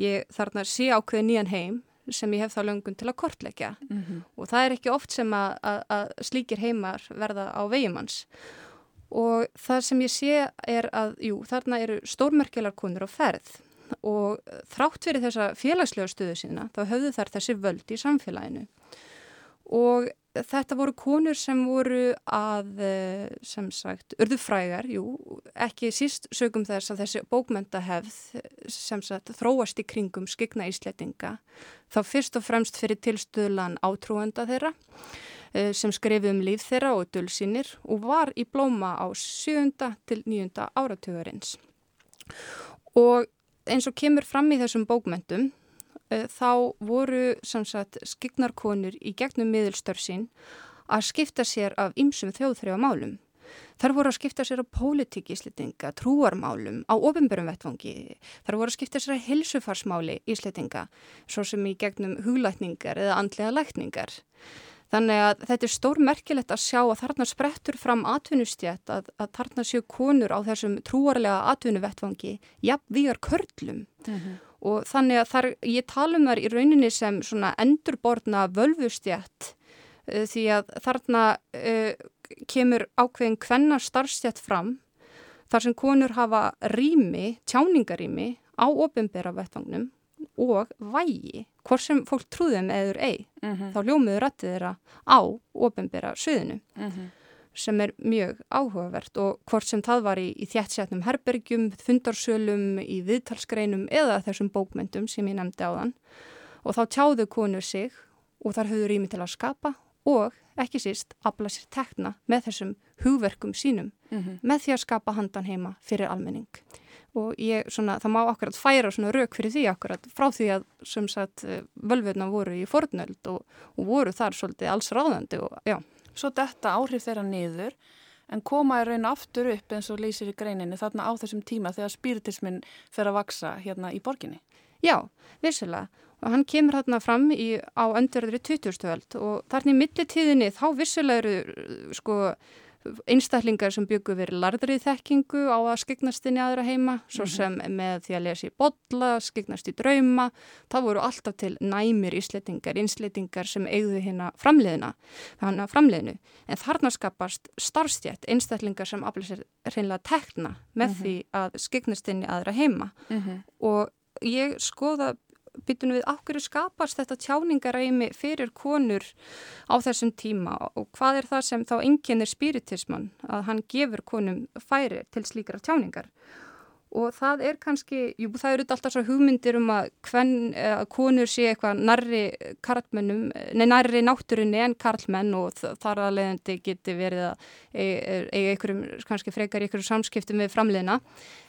ég þarna sé ákveði nýjan heim sem ég hef þá löngun til að kortleggja. Mm -hmm. og það er ekki oft sem að, að, að slíkir heimar verða á vegimanns og það sem ég sé er að, jú, þarna eru stórmerkjular konur á ferð. Og þrátt fyrir þessa félagslega stöðu sína þá höfðu þær þessi völd í samfélaginu. Og þetta voru konur sem voru að, eh, sem sagt, urðu frægar, jú, ekki síst sögum þess að þessi bókmyndahefð sem sagt þróast í kringum skigna íslettinga, þá fyrst og fremst fyrir tilstöðlan átrúenda þeirra eh, sem skrifið um líf þeirra og dölsýnir og var í blóma á 7. til 9. áratugurins. Og eins og kemur fram í þessum bókmyndum þá voru skignarkonur í gegnum miðilstörf sín að skipta sér af ymsum þjóðþrjá málum. Þar voru að skipta sér á pólitíkíslitinga, trúarmálum, á ofinbörum vettvangi. Þar voru að skipta sér á hilsufarsmáli íslitinga, svo sem í gegnum huglætningar eða andlega lækningar. Þannig að þetta er stór merkilegt að sjá að þarna sprettur fram atvinnustjætt, að, að þarna séu konur á þessum trúarlega atvinnuvettvangi, jafn við er körlum. Mm -hmm og þannig að þar, ég tala um þar í rauninni sem svona endurborna völvustjætt uh, því að þarna uh, kemur ákveðin hvenna starfstjætt fram þar sem konur hafa rými, tjáningarými á ofinbera vettvagnum og vægi, hvort sem fólk trúðum eður ei, mm -hmm. þá ljómiður rættið þeirra á ofinbera söðinu. Mm -hmm sem er mjög áhugavert og hvort sem það var í, í þjættsetnum herbergjum, fundarsölum, í viðtalsgreinum eða þessum bókmyndum sem ég nefndi á þann og þá tjáðu konur sig og þar höfðu rými til að skapa og ekki síst afla sér tekna með þessum hugverkum sínum mm -hmm. með því að skapa handan heima fyrir almenning. Og ég, svona, það má akkurat færa svona rauk fyrir því akkurat frá því að sem sagt völverna voru í fornöld og, og voru þar svolítið alls ráðandi og já svo detta áhrif þeirra niður en koma í raun aftur upp eins og leysir í greininni þarna á þessum tíma þegar spiritismin fer að vaksa hérna í borginni. Já, vissulega og hann kemur hérna fram í, á öndverðri 2000 og þarna í millitíðinni þá vissulega eru sko einstaklingar sem byggur verið lardrið þekkingu á að skiknast inn í aðra heima, svo mhm. sem með því að lesa í botla, skiknast í drauma, það voru alltaf til næmir íslettingar, einslettingar sem eigðu hérna framleiðina, þannig að framleiðinu. En þarna skapast starfstjætt einstaklingar sem aflega sér reynilega tekna með mm -hmm. því að skiknast inn í aðra heima mm -hmm. og ég skoða byttunum við ákveður skapast þetta tjáningaræmi fyrir konur á þessum tíma? Og hvað er það sem þá enginn er spiritismann að hann gefur konum færi til slíkara tjáningar? Og það er kannski, jú það eru alltaf svo hugmyndir um að hvern, að konur sé eitthvað narri karlmennum, nei narri náttúrunni en karlmenn og þar aðleðandi geti verið að eiga einhverjum, kannski frekar einhverjum samskiptum við framleina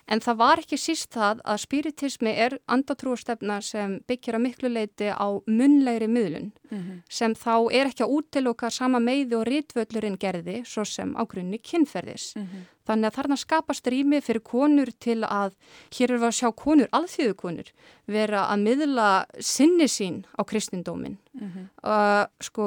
En það var ekki síst það að spiritismi er andatrúastefna sem byggjar að miklu leiti á munlegri miðlun mm -hmm. sem þá er ekki að útiloka sama meiði og rítvöllurinn gerði svo sem á grunni kynferðis. Mm -hmm. Þannig að þarna skapast rými fyrir konur til að, hér er við að sjá konur, alþjóðu konur, vera að miðla sinni sín á kristindómin mm -hmm. uh, sko,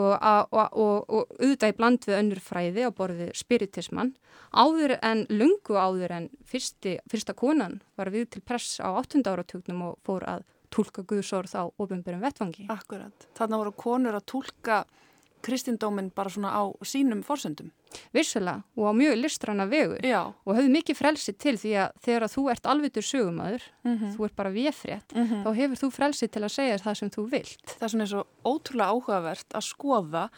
og, og, og auðvitað í bland við önnur fræði á borði spiritismann áður en lungu áður en fyrsti, fyrsta konan var við til press á 8. áratugnum og fór að tólka Guðsorð á ofinbjörnum vettvangi. Akkurat. Þannig voru konur að tólka kristindóminn bara svona á sínum fórsöndum. Vissulega og á mjög listræna vegu Já. og höfðu mikið frelsi til því að þegar að þú ert alvitur sögumöður, mm -hmm. þú ert bara vefrétt, mm -hmm. þá hefur þú frelsi til að segja það sem þú vilt. Það er svo ótrúlega áhugavert að skoða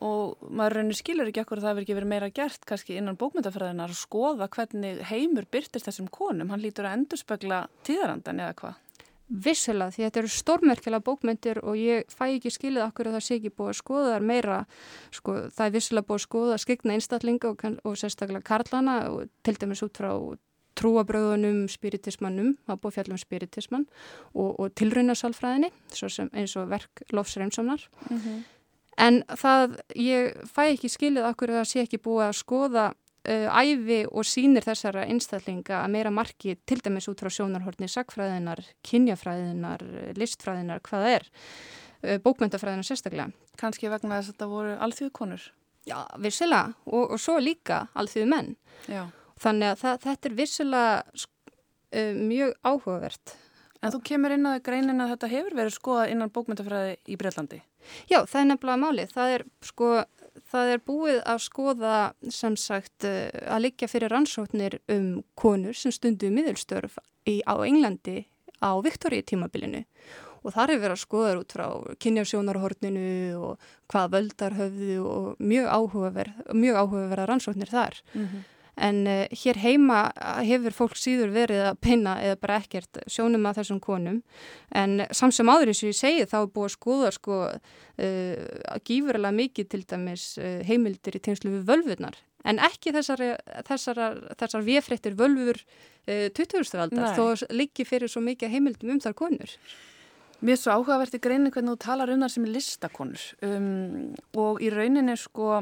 og maður raunir skilur ekki ekkur að það hefur ekki verið meira gert kannski innan bókmyndafræðinar að skoða hvernig heimur byrtist þessum konum, hann lítur að endurspegla tíðarandan eða hvað? Vissilega því þetta eru stórmerkilega bókmyndir og ég fæ ekki skilið okkur að það sé ekki búið að skoða þar meira sko, það er vissilega búið að skoða að skikna einstaklinga og, og sérstaklega karlana og til dæmis út frá trúabröðunum, spiritismannum, það búið fjallum spiritismann og, og tilraunasalfræðinni eins og verk lofsreimsamnar mm -hmm. En það ég fæ ekki skilið okkur að það sé ekki búið að skoða uh, æfi og sínir þessara einstaklinga að meira marki til dæmis út frá sjónarhortni sagfræðinar, kynjafræðinar, listfræðinar, hvaða er, uh, bókmyndafræðinar sérstaklega. Kanski vegna þess að þetta voru alþjóðkonur? Já, vissilega og, og svo líka alþjóðu menn. Já. Þannig að það, þetta er vissilega uh, mjög áhugavert En þú kemur inn að greinin að þetta hefur verið skoðað innan bókmyndafræði í Breitlandi? Já, það er nefnilega málið. Það er, sko, það er búið að skoða sem sagt eh, að liggja fyrir rannsóknir um konur sem stundu miðurstörf á Englandi á Viktoríu tímabilinu og þar hefur verið að skoða út frá kynjásjónarhorninu og hvað völdar höfðu og mjög áhugaverða áhugaver rannsóknir þar. Mm -hmm. En uh, hér heima hefur fólk síður verið að pinna eða bara ekkert sjónum að þessum konum. En samsum áður eins og ég segi þá er búið að skoða sko uh, gífurlega mikið til dæmis uh, heimildir í tengslu við völvurnar. En ekki þessar, þessar, þessar viðfrettir völfur 20. aldar þó líki fyrir svo mikið heimildum um þar konur. Mér er svo áhugavert í greinu hvernig þú talar um það sem er listakonur um, og í rauninni sko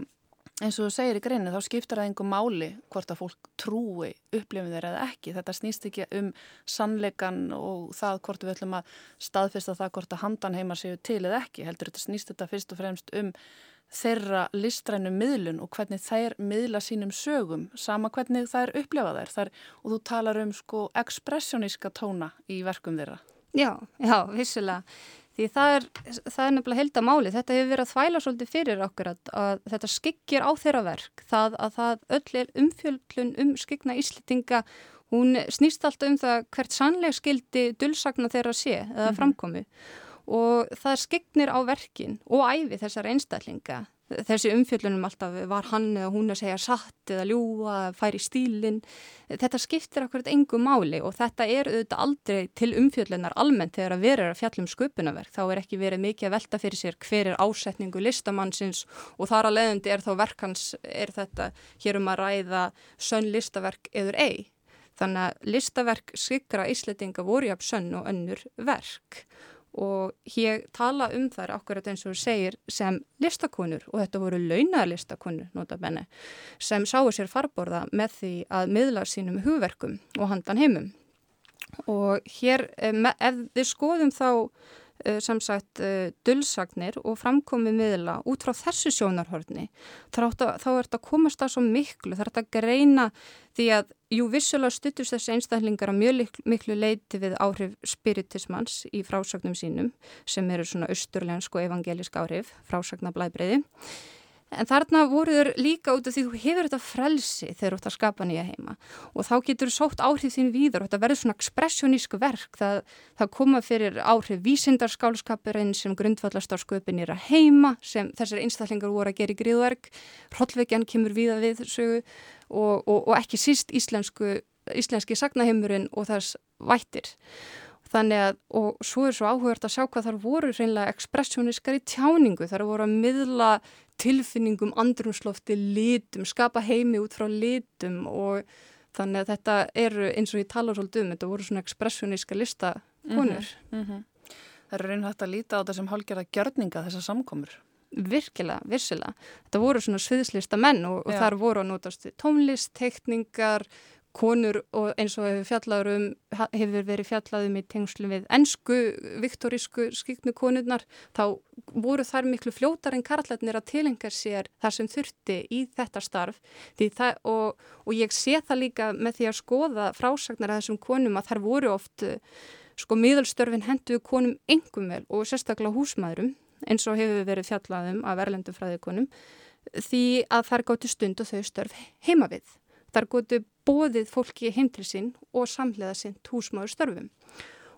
eins og þú segir í greinu þá skiptar það einhver máli hvort að fólk trúi upplifin þeirra eða ekki. Þetta snýst ekki um sannleikan og það hvort við ætlum að staðfesta það hvort að handan heima séu til eða ekki. Heldur þetta snýst þetta fyrst og fremst um þeirra listrænu miðlun og hvernig þær miðla sínum sögum sama hvernig þær upplifa þær, þær og þú talar um sko ekspressioníska tóna í verkum þeirra. Já, já, vissilega. Því það er, það er nefnilega held að máli. Þetta hefur verið að þvæla svolítið fyrir okkur að, að þetta skyggir á þeirra verk. Það að það öll er umfjöldlun um skyggna íslitinga, hún snýst alltaf um það hvert sannleg skildi dullsagna þeirra sé eða framkomi. Mm -hmm. Og það skyggnir á verkin og æfi þessar einstaklinga þessi umfjöldunum alltaf var hann eða hún að segja satt eða ljúa, færi stílinn. Þetta skiptir akkurat engu máli og þetta er auðvitað aldrei til umfjöldunar almennt. Þegar að vera að fjallum sköpunaverk þá er ekki verið mikið að velta fyrir sér hver er ásetningu listamannsins og þar að leiðandi er þá verkans er þetta hér um að ræða sönn listaverk eður ei. Þannig að listaverk skikra ísletinga voru jafn sönn og önnur verk. og ég tala um þær akkurat eins og segir sem listakonur og þetta voru launaða listakonur notabenni sem sáu sér farborða með því að miðla sínum hugverkum og handan heimum. Og hér eh, ef við skoðum þá sem sagt eh, dullsagnir og framkomið miðla út frá þessu sjónarhörni þá er þetta að komast að svo miklu það er þetta að greina því að jú vissulega stutust þessi einstaklingar að mjög miklu leiti við áhrif spiritismans í frásagnum sínum sem eru svona austurlensk og evangelisk áhrif frásagnablaðbreyði En þarna voru þau líka út af því þú hefur þetta frelsi þegar þú ætti að skapa nýja heima og þá getur þú sótt áhrif þín víður og þetta verður svona ekspressjónísku verk. Það, það koma fyrir áhrif vísindarskálskapurinn sem grundvallast á sköpin er að heima sem þessar einstaklingar voru að gera í gríðverk. Hrollvekjan kemur víða við sögu og, og, og ekki síst íslensku, íslenski sagnaheimurinn og þess vættir. Þannig að, og svo er svo áhugart að sjá hvað þar voru reynilega ekspressjóniskar í tjáningu, þar voru að miðla tilfinningum, andrumslofti, litum, skapa heimi út frá litum og þannig að þetta eru eins og ég tala svolítið um, þetta voru svona ekspressjóniska listakonur. Mm -hmm, mm -hmm. Það eru reynið hægt að líta á þetta sem hálgjörða gjörninga þessar samkomur. Virkilega, virsilega. Þetta voru svona sviðslista menn og, og þar voru að notast tónlist, tekningar, konur og eins og hefur um, hefur verið fjallaðum í tengslu við ennsku, viktorísku skiknu konurnar, þá voru þær miklu fljótar en karlætnir að tilenga sér þar sem þurfti í þetta starf það, og, og ég sé það líka með því að skoða frásagnar að þessum konum að þær voru oft sko miðalstörfin henduðu konum engum vel og sérstaklega húsmaðurum eins og hefur verið fjallaðum af erlendu fræðikonum því að þær góti stund og þau störf heima við. Þar gótu bóðið fólki heim til sín og samlega sinn húsmáður störfum.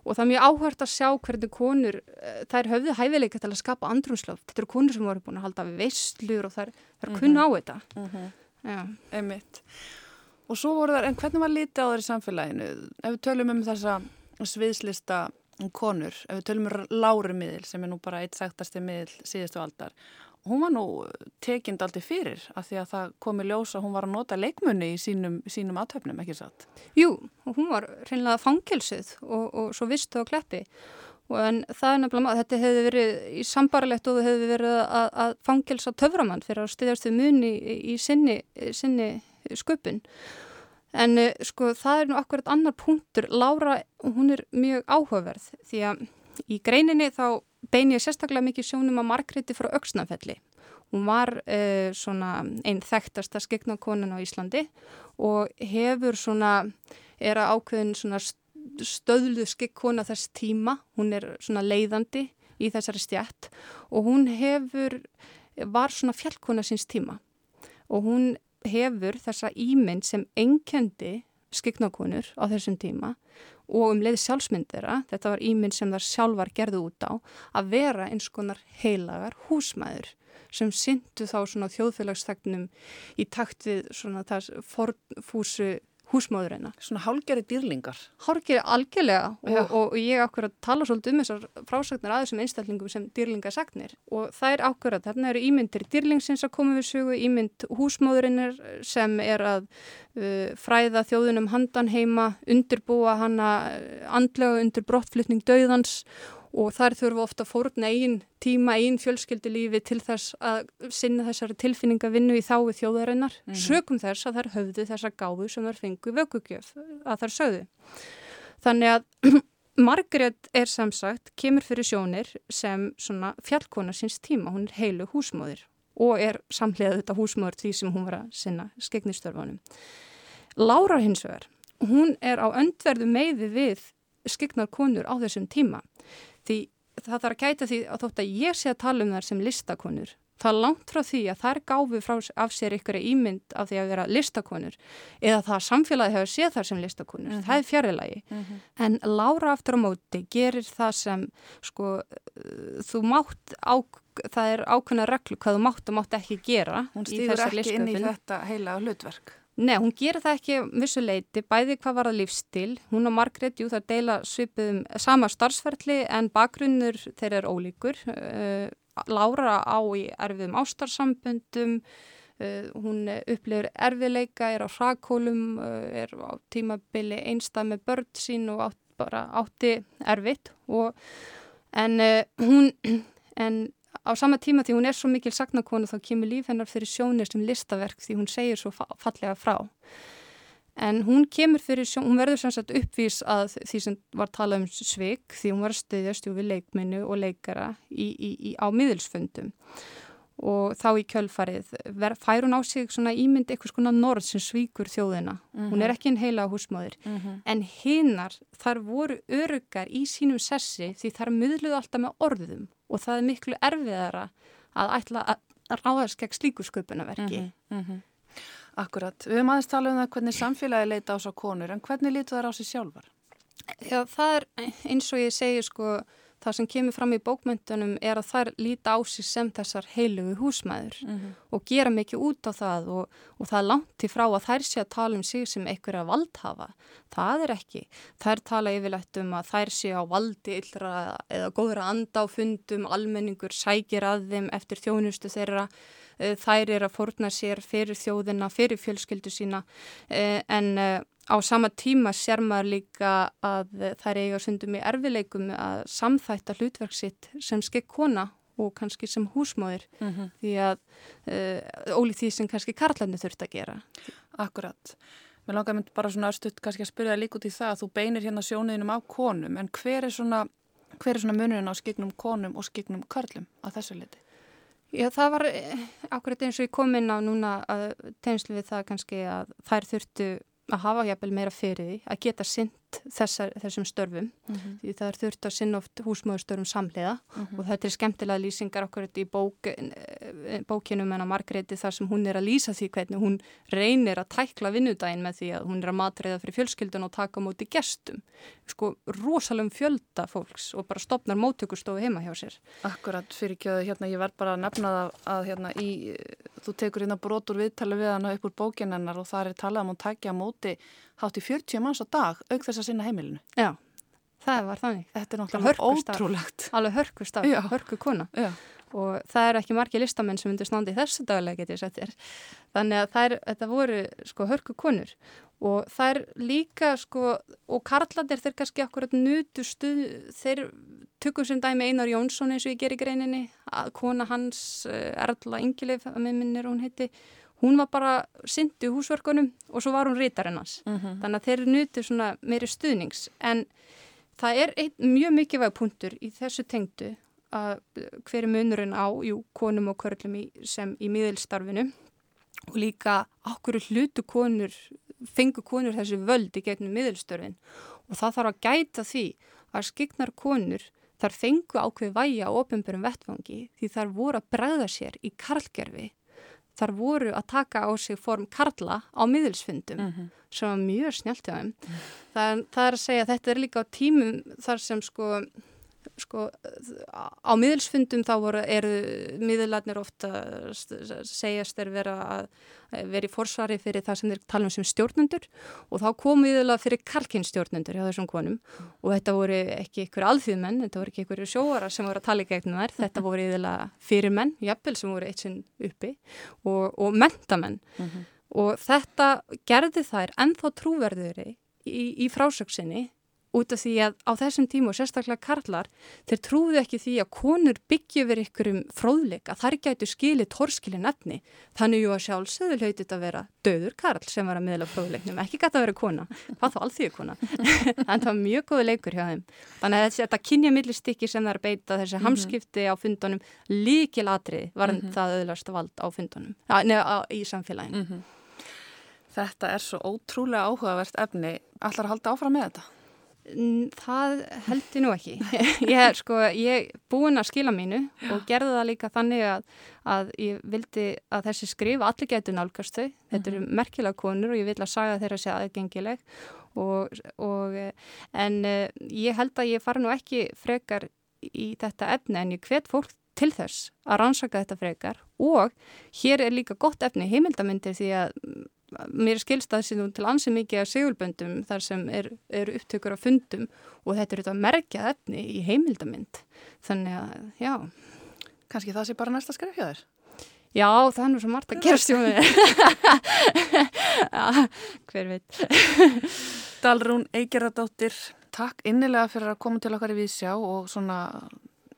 Og það er mjög áhört að sjá hvernig konur, eh, þær höfðu hæfileika til að skapa andrumslöf. Þetta eru konur sem voru búin að halda við veistlur og þær, þær mm -hmm. kunna á þetta. Mm -hmm. Einmitt. Og svo voru þær, en hvernig var lítið á þeirri samfélaginu? Ef við tölum um þessa sviðslista konur, ef við tölum um lári miðil sem er nú bara eitt sæktasti miðil síðustu aldar hún var nú tekind aldrei fyrir af því að það komi ljós að hún var að nota leikmunni í sínum, sínum aðtöfnum, ekki satt? Jú, hún var reynilega fangilsið og, og svo vistu á kleppi. En það er nefnilega þetta hefði verið í sambarlegt og hefði verið að, að fangilsa töframann fyrir að styðjast þau muni í, í sinni, sinni sköpun en eh, sko það er nú akkurat annar punktur, Lára hún er mjög áhugaverð því að í greininni þá bein ég sérstaklega mikið sjónum að Margréti frá Öksnafelli. Hún var uh, svona einn þekktasta skegnakonan á Íslandi og hefur svona, er að ákveðin stöðlu skikkona þess tíma, hún er svona leiðandi í þessari stjætt og hún hefur, var svona fjallkona síns tíma og hún hefur þessa ímynd sem enkendi skiknakonur á þessum tíma og um leið sjálfsmyndera, þetta var ímynd sem þar sjálfar gerðu út á, að vera eins konar heilagar húsmæður sem syndu þá svona þjóðfélagsþagnum í takt við svona það forfúsu húsmáðurina. Svona hálgeri dýrlingar. Hálgeri algjörlega og, og ég að tala svolítið um þessar frásagnar að þessum einstællingum sem dýrlingasagnir og það er að þarna eru ímyndir dýrlingsins að koma við sögu, ímynd húsmáðurinnir sem er að uh, fræða þjóðunum handan heima, undirbúa hana uh, andlega undir brottflutning döðans og þar þurfa ofta fórna einn tíma, einn fjölskyldilífi til þess að sinna þessari tilfinningavinnu í þái þjóðarinnar mm -hmm. sögum þess að þær höfðu þessa gáðu sem þær fengu vöggugjöf að þær sögðu. Þannig að [CLEARS THROAT] Margaret er samsagt, kemur fyrir sjónir sem svona fjallkona síns tíma, hún er heilu húsmóðir og er samlega þetta húsmóður því sem hún var að sinna skegnistörbánum. Lára hins vegar, hún er á öndverðu meiði við skegnar konur á þessum tíma því það þarf að gæta því að þótt að ég sé að tala um þær sem listakonur það er langt frá því að þær gáfi frá af sér ykkur ímynd af því að vera listakonur eða það samfélagi hefur séð þar sem listakonur, mm -hmm. það er fjarilagi mm -hmm. en Lára aftur á móti gerir það sem sko þú mátt á, það er ákveðna reglu hvað þú mátt og mátt ekki gera hún stýður ekki inn í þetta heila hlutverk Nei, hún gerir það ekki vissuleiti, bæði hvað var að lífstil. Hún og Margrét, jú, það deila svipum sama starfsferðli en bakgrunnur þeirra er ólíkur. Uh, Lára á í erfiðum ástarsamböndum, uh, hún upplifir erfiðleika, er á hrakólum, uh, er á tímabili einstað með börn sín og átt, bara átti erfitt. Og, en hún... En á sama tíma því hún er svo mikil sagnakonu þá kemur líf hennar fyrir sjónir sem listaverk því hún segir svo fallega frá. En hún kemur fyrir sjón, hún verður sem sagt uppvís að því sem var talað um sveik því hún var að stöðjast við leikmennu og leikara í, í, í, á miðilsfundum og þá í kjölfarið ver, fær hún á sig svona ímynd eitthvað svona norð sem svíkur þjóðina. Mm -hmm. Hún er mhm. ekki einn heila húsmaður mm -hmm. en hinnar þar voru öryggar í sínum sessi því þar miðluðu alltaf með orðum og það er miklu erfiðara að ætla að ráðast gegn slíku sköpunarverki. Mm -hmm. Akkurat. Við höfum aðeins talað um það hvernig samfélagi leita á svo konur en hvernig lítu þær á sig sjálfar? Já, það er eins og ég segi sko það sem kemur fram í bókmyndunum er að þær líta á sig sem þessar heilugu húsmæður mm -hmm. og gera mikið út á það og, og það er langt til frá að þær sé að tala um sig sem einhverja valdhafa. Það er ekki. Þær tala yfirlegt um að þær sé á valdi yllra eða góðra anda á fundum, almenningur sækir að þeim eftir þjónustu þeirra þær er að forna sér fyrir þjóðina, fyrir fjölskyldu sína eh, en eh, Á sama tíma sér maður líka að er eiga sundum í erfileikum að samþætta hlutverk sitt sem skekk kona og kannski sem húsmáður mm -hmm. því að eh, ólið því sem kannski karlandi þurft að gera. Akkurat. Mér langar mynd bara svona östuðt kannski að spyrja líka út í það að þú beinir hérna sjónuðinum á konum en hver er svona, svona munurinn á skiknum konum og skiknum karlum að þessu liti? Já, það var eh, akkurat eins og ég kom inn á núna að tegnslu við það kannski að þær þurftu að hafa hjapel meira fyrir því að geta sinn þessar, þessum störfum mm -hmm. því það er þurft að sinna oft húsmöðustörfum samlega mm -hmm. og þetta er skemmtilega lýsingar okkur í bók, eh, bókinum en að Margreði þar sem hún er að lýsa því hvernig hún reynir að tækla vinnudaginn með því að hún er að matreiða fyrir fjölskyldun og taka móti gestum sko rosalum fjölda fólks og bara stopnar móttökustofu heima hjá sér Akkurat fyrir ekki að hérna ég verð bara að nefna það að hérna í þú tekur hérna brotur viðtali við hana upp úr bókinennar og það er talað um að takja móti hátt í 40 manns á dag auk þess að sinna heimilinu. Já, það var þannig. Þetta er náttúrulega ótrúlegt. Alveg hörkustaf, hörku kona. Já. Og það er ekki margi listamenn sem undir standi þessu daglega getið settir. Þannig að er, þetta voru sko hörku konur og það er líka sko, og Karlandir þeir kannski akkurat nutu stuð, þeir tökum sem dæmi Einar Jónsson eins og ég ger í greininni, kona hans eh, Erla Ingilif, að minnir hún heiti, hún var bara syndi húsverkunum og svo var hún rítarinn hans. Mm -hmm. Þannig að þeir nutu svona meiri stuðnings. En það er ein, mjög mikilvæg punktur í þessu tengdu að hver er munurinn á, jú, konum og körlum í, sem í miðelstarfinu og líka okkur hlutu konur, fengu konur þessi völdi gegnum miðelstörfin og það þarf að gæta því að skignar konur þar fengu ákveð væja á ofinbjörnum vettfangi því þar voru að bregða sér í karlgerfi þar voru að taka á sig form karla á miðilsfundum mm -hmm. sem var mjög snjált hjá þeim. Mm -hmm. það, það er að segja að þetta er líka á tímum þar sem sko sko, á miðilsfundum þá voru, eru miðilarnir ofta segjast er vera að vera í forsvari fyrir það sem þeir tala um sem stjórnendur og þá kom miðilar fyrir kalkinstjórnendur hjá þessum konum og þetta voru ekki ykkur alþýðmenn, þetta voru ekki ykkur sjóara sem voru að tala í gegnum þær, þetta voru yfirlega fyrir menn, jafnvel sem voru eitt sinn uppi og, og mentamenn mm -hmm. og þetta gerði þær ennþá trúverðuri í, í frásöksinni út af því að á þessum tímu og sérstaklega karlar, þeir trúðu ekki því að konur byggja verið ykkur um fróðleika, þar gætu skilit torskilin efni, þannig að sjálfsögðu hlautið að vera döður karl sem var að miðla fróðleiknum, ekki gæti að vera kona. Hvað þá alþýðu kona, en [LAUGHS] það var mjög góð leikur hjá þeim, þannig að þetta kynja millistikki sem það er beita þessi -hmm. hamskipti á fundunum, líkil atrið var mm -hmm. það öðlast vald á fundunum neða í samfélaginu. Mm -hmm. Þetta er svo ótrúlega áhugavert efni, allar að halda áfram með þetta Það held ég nú ekki. [LAUGHS] Ég er sko, ég búin að skila mínu og gerði það líka þannig að, að ég vildi að þessi skrif allir getur nálgast þau. Þetta eru -hmm. merkilega konur og ég vil að saga þeirra sé aðgengileg og, og en uh, ég held að ég fara nú ekki frekar í þetta efni en ég hvet fólk til þess að rannsaka þetta frekar og hér er líka gott efni heimildamindir því að mér skilst að sé til ansið mikið af sigulböndum þar sem eru er upptökur af fundum og þetta er þetta merkjað efni í heimildamind. Þannig að, já. Kanski það sé bara næsta skrif hjá þér? Já, það er nú svo margt að [LAUGHS] gerast hjá mér. Já, hver veit. Dalrún Eigeradóttir Takk innilega fyrir að koma til okkar í Vísjá og svona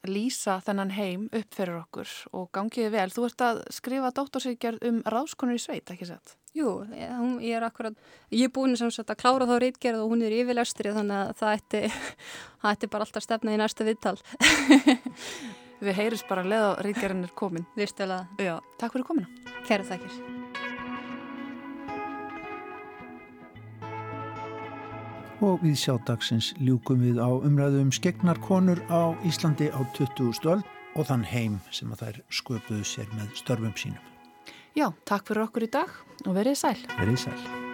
lýsa þennan heim upp fyrir okkur og gangiði vel. Þú ert að skrifa dóttorsvíkjörð um ráðskonur í sveit, ekki sett? Jú, ég er akkurat, ég er búin sem sagt að klára þá reitgerð og hún er yfirlestri þannig að það ætti, [LAUGHS] það ætti bara alltaf stefna í næsta viðtal. [LAUGHS] Við heyrjum bara leða reitgerðin er komin. Virstulega. Já, takk fyrir komina. Kæra þakkir. Og við sjádagsins ljúkum við á umræðum um skegnar konur á Íslandi á 20. öll og þann heim sem að þær sköpuðu sér með störfum sínum. Já, takk fyrir okkur í dag og verið sæl. Verið sæl.